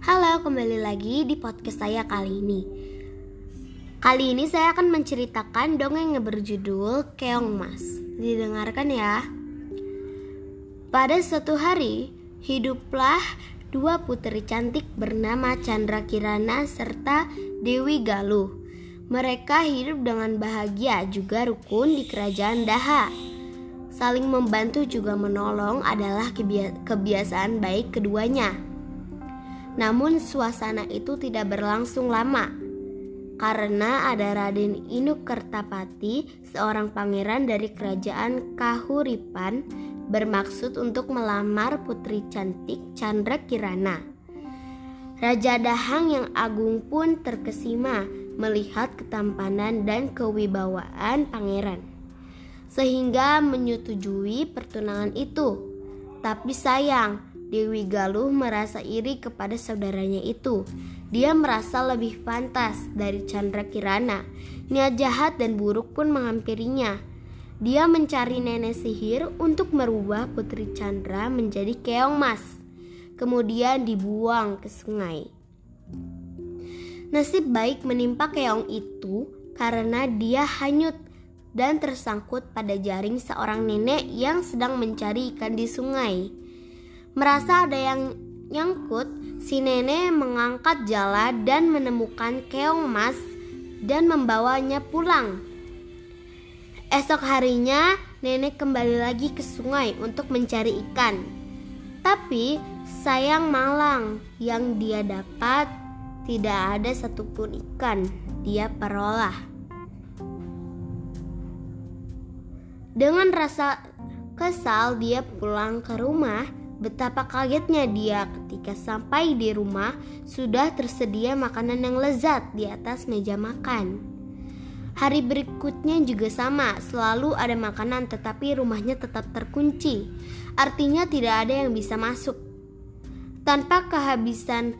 Halo, kembali lagi di podcast saya kali ini. Kali ini saya akan menceritakan dongeng yang berjudul Keong Mas. Didengarkan ya. Pada suatu hari, hiduplah dua putri cantik bernama Chandra Kirana serta Dewi Galuh. Mereka hidup dengan bahagia juga rukun di kerajaan Daha. Saling membantu juga menolong adalah kebiasaan baik keduanya. Namun suasana itu tidak berlangsung lama karena ada Raden Inu Kertapati, seorang pangeran dari kerajaan Kahuripan, bermaksud untuk melamar putri cantik Chandra Kirana. Raja Dahang yang agung pun terkesima melihat ketampanan dan kewibawaan pangeran, sehingga menyetujui pertunangan itu. Tapi sayang, Dewi Galuh merasa iri kepada saudaranya itu. Dia merasa lebih pantas dari Chandra Kirana. Niat jahat dan buruk pun menghampirinya. Dia mencari nenek sihir untuk merubah Putri Chandra menjadi keong mas. Kemudian dibuang ke sungai. Nasib baik menimpa keong itu karena dia hanyut dan tersangkut pada jaring seorang nenek yang sedang mencari ikan di sungai. Merasa ada yang nyangkut, si nenek mengangkat jala dan menemukan keong emas dan membawanya pulang. Esok harinya, nenek kembali lagi ke sungai untuk mencari ikan. Tapi sayang malang yang dia dapat tidak ada satupun ikan dia peroleh. Dengan rasa kesal dia pulang ke rumah Betapa kagetnya dia ketika sampai di rumah sudah tersedia makanan yang lezat di atas meja makan. Hari berikutnya juga sama, selalu ada makanan tetapi rumahnya tetap terkunci. Artinya tidak ada yang bisa masuk. Tanpa kehabisan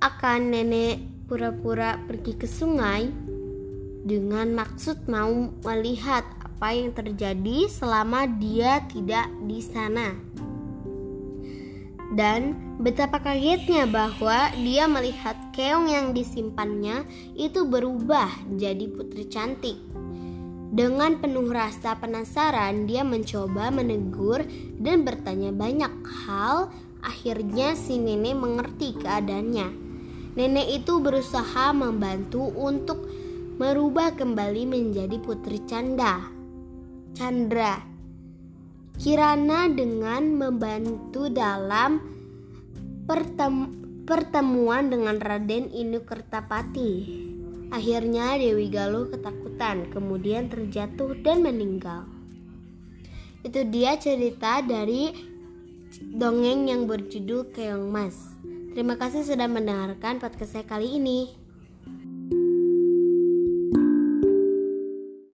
akan nenek pura-pura pergi ke sungai dengan maksud mau melihat apa yang terjadi selama dia tidak di sana dan betapa kagetnya bahwa dia melihat keong yang disimpannya itu berubah jadi putri cantik. Dengan penuh rasa penasaran, dia mencoba menegur dan bertanya banyak hal. Akhirnya si nenek mengerti keadaannya. Nenek itu berusaha membantu untuk merubah kembali menjadi putri Canda. Chandra Kirana dengan membantu dalam pertem pertemuan dengan Raden Inu Kertapati. Akhirnya Dewi Galuh ketakutan, kemudian terjatuh dan meninggal. Itu dia cerita dari dongeng yang berjudul Keong Mas. Terima kasih sudah mendengarkan podcast saya kali ini.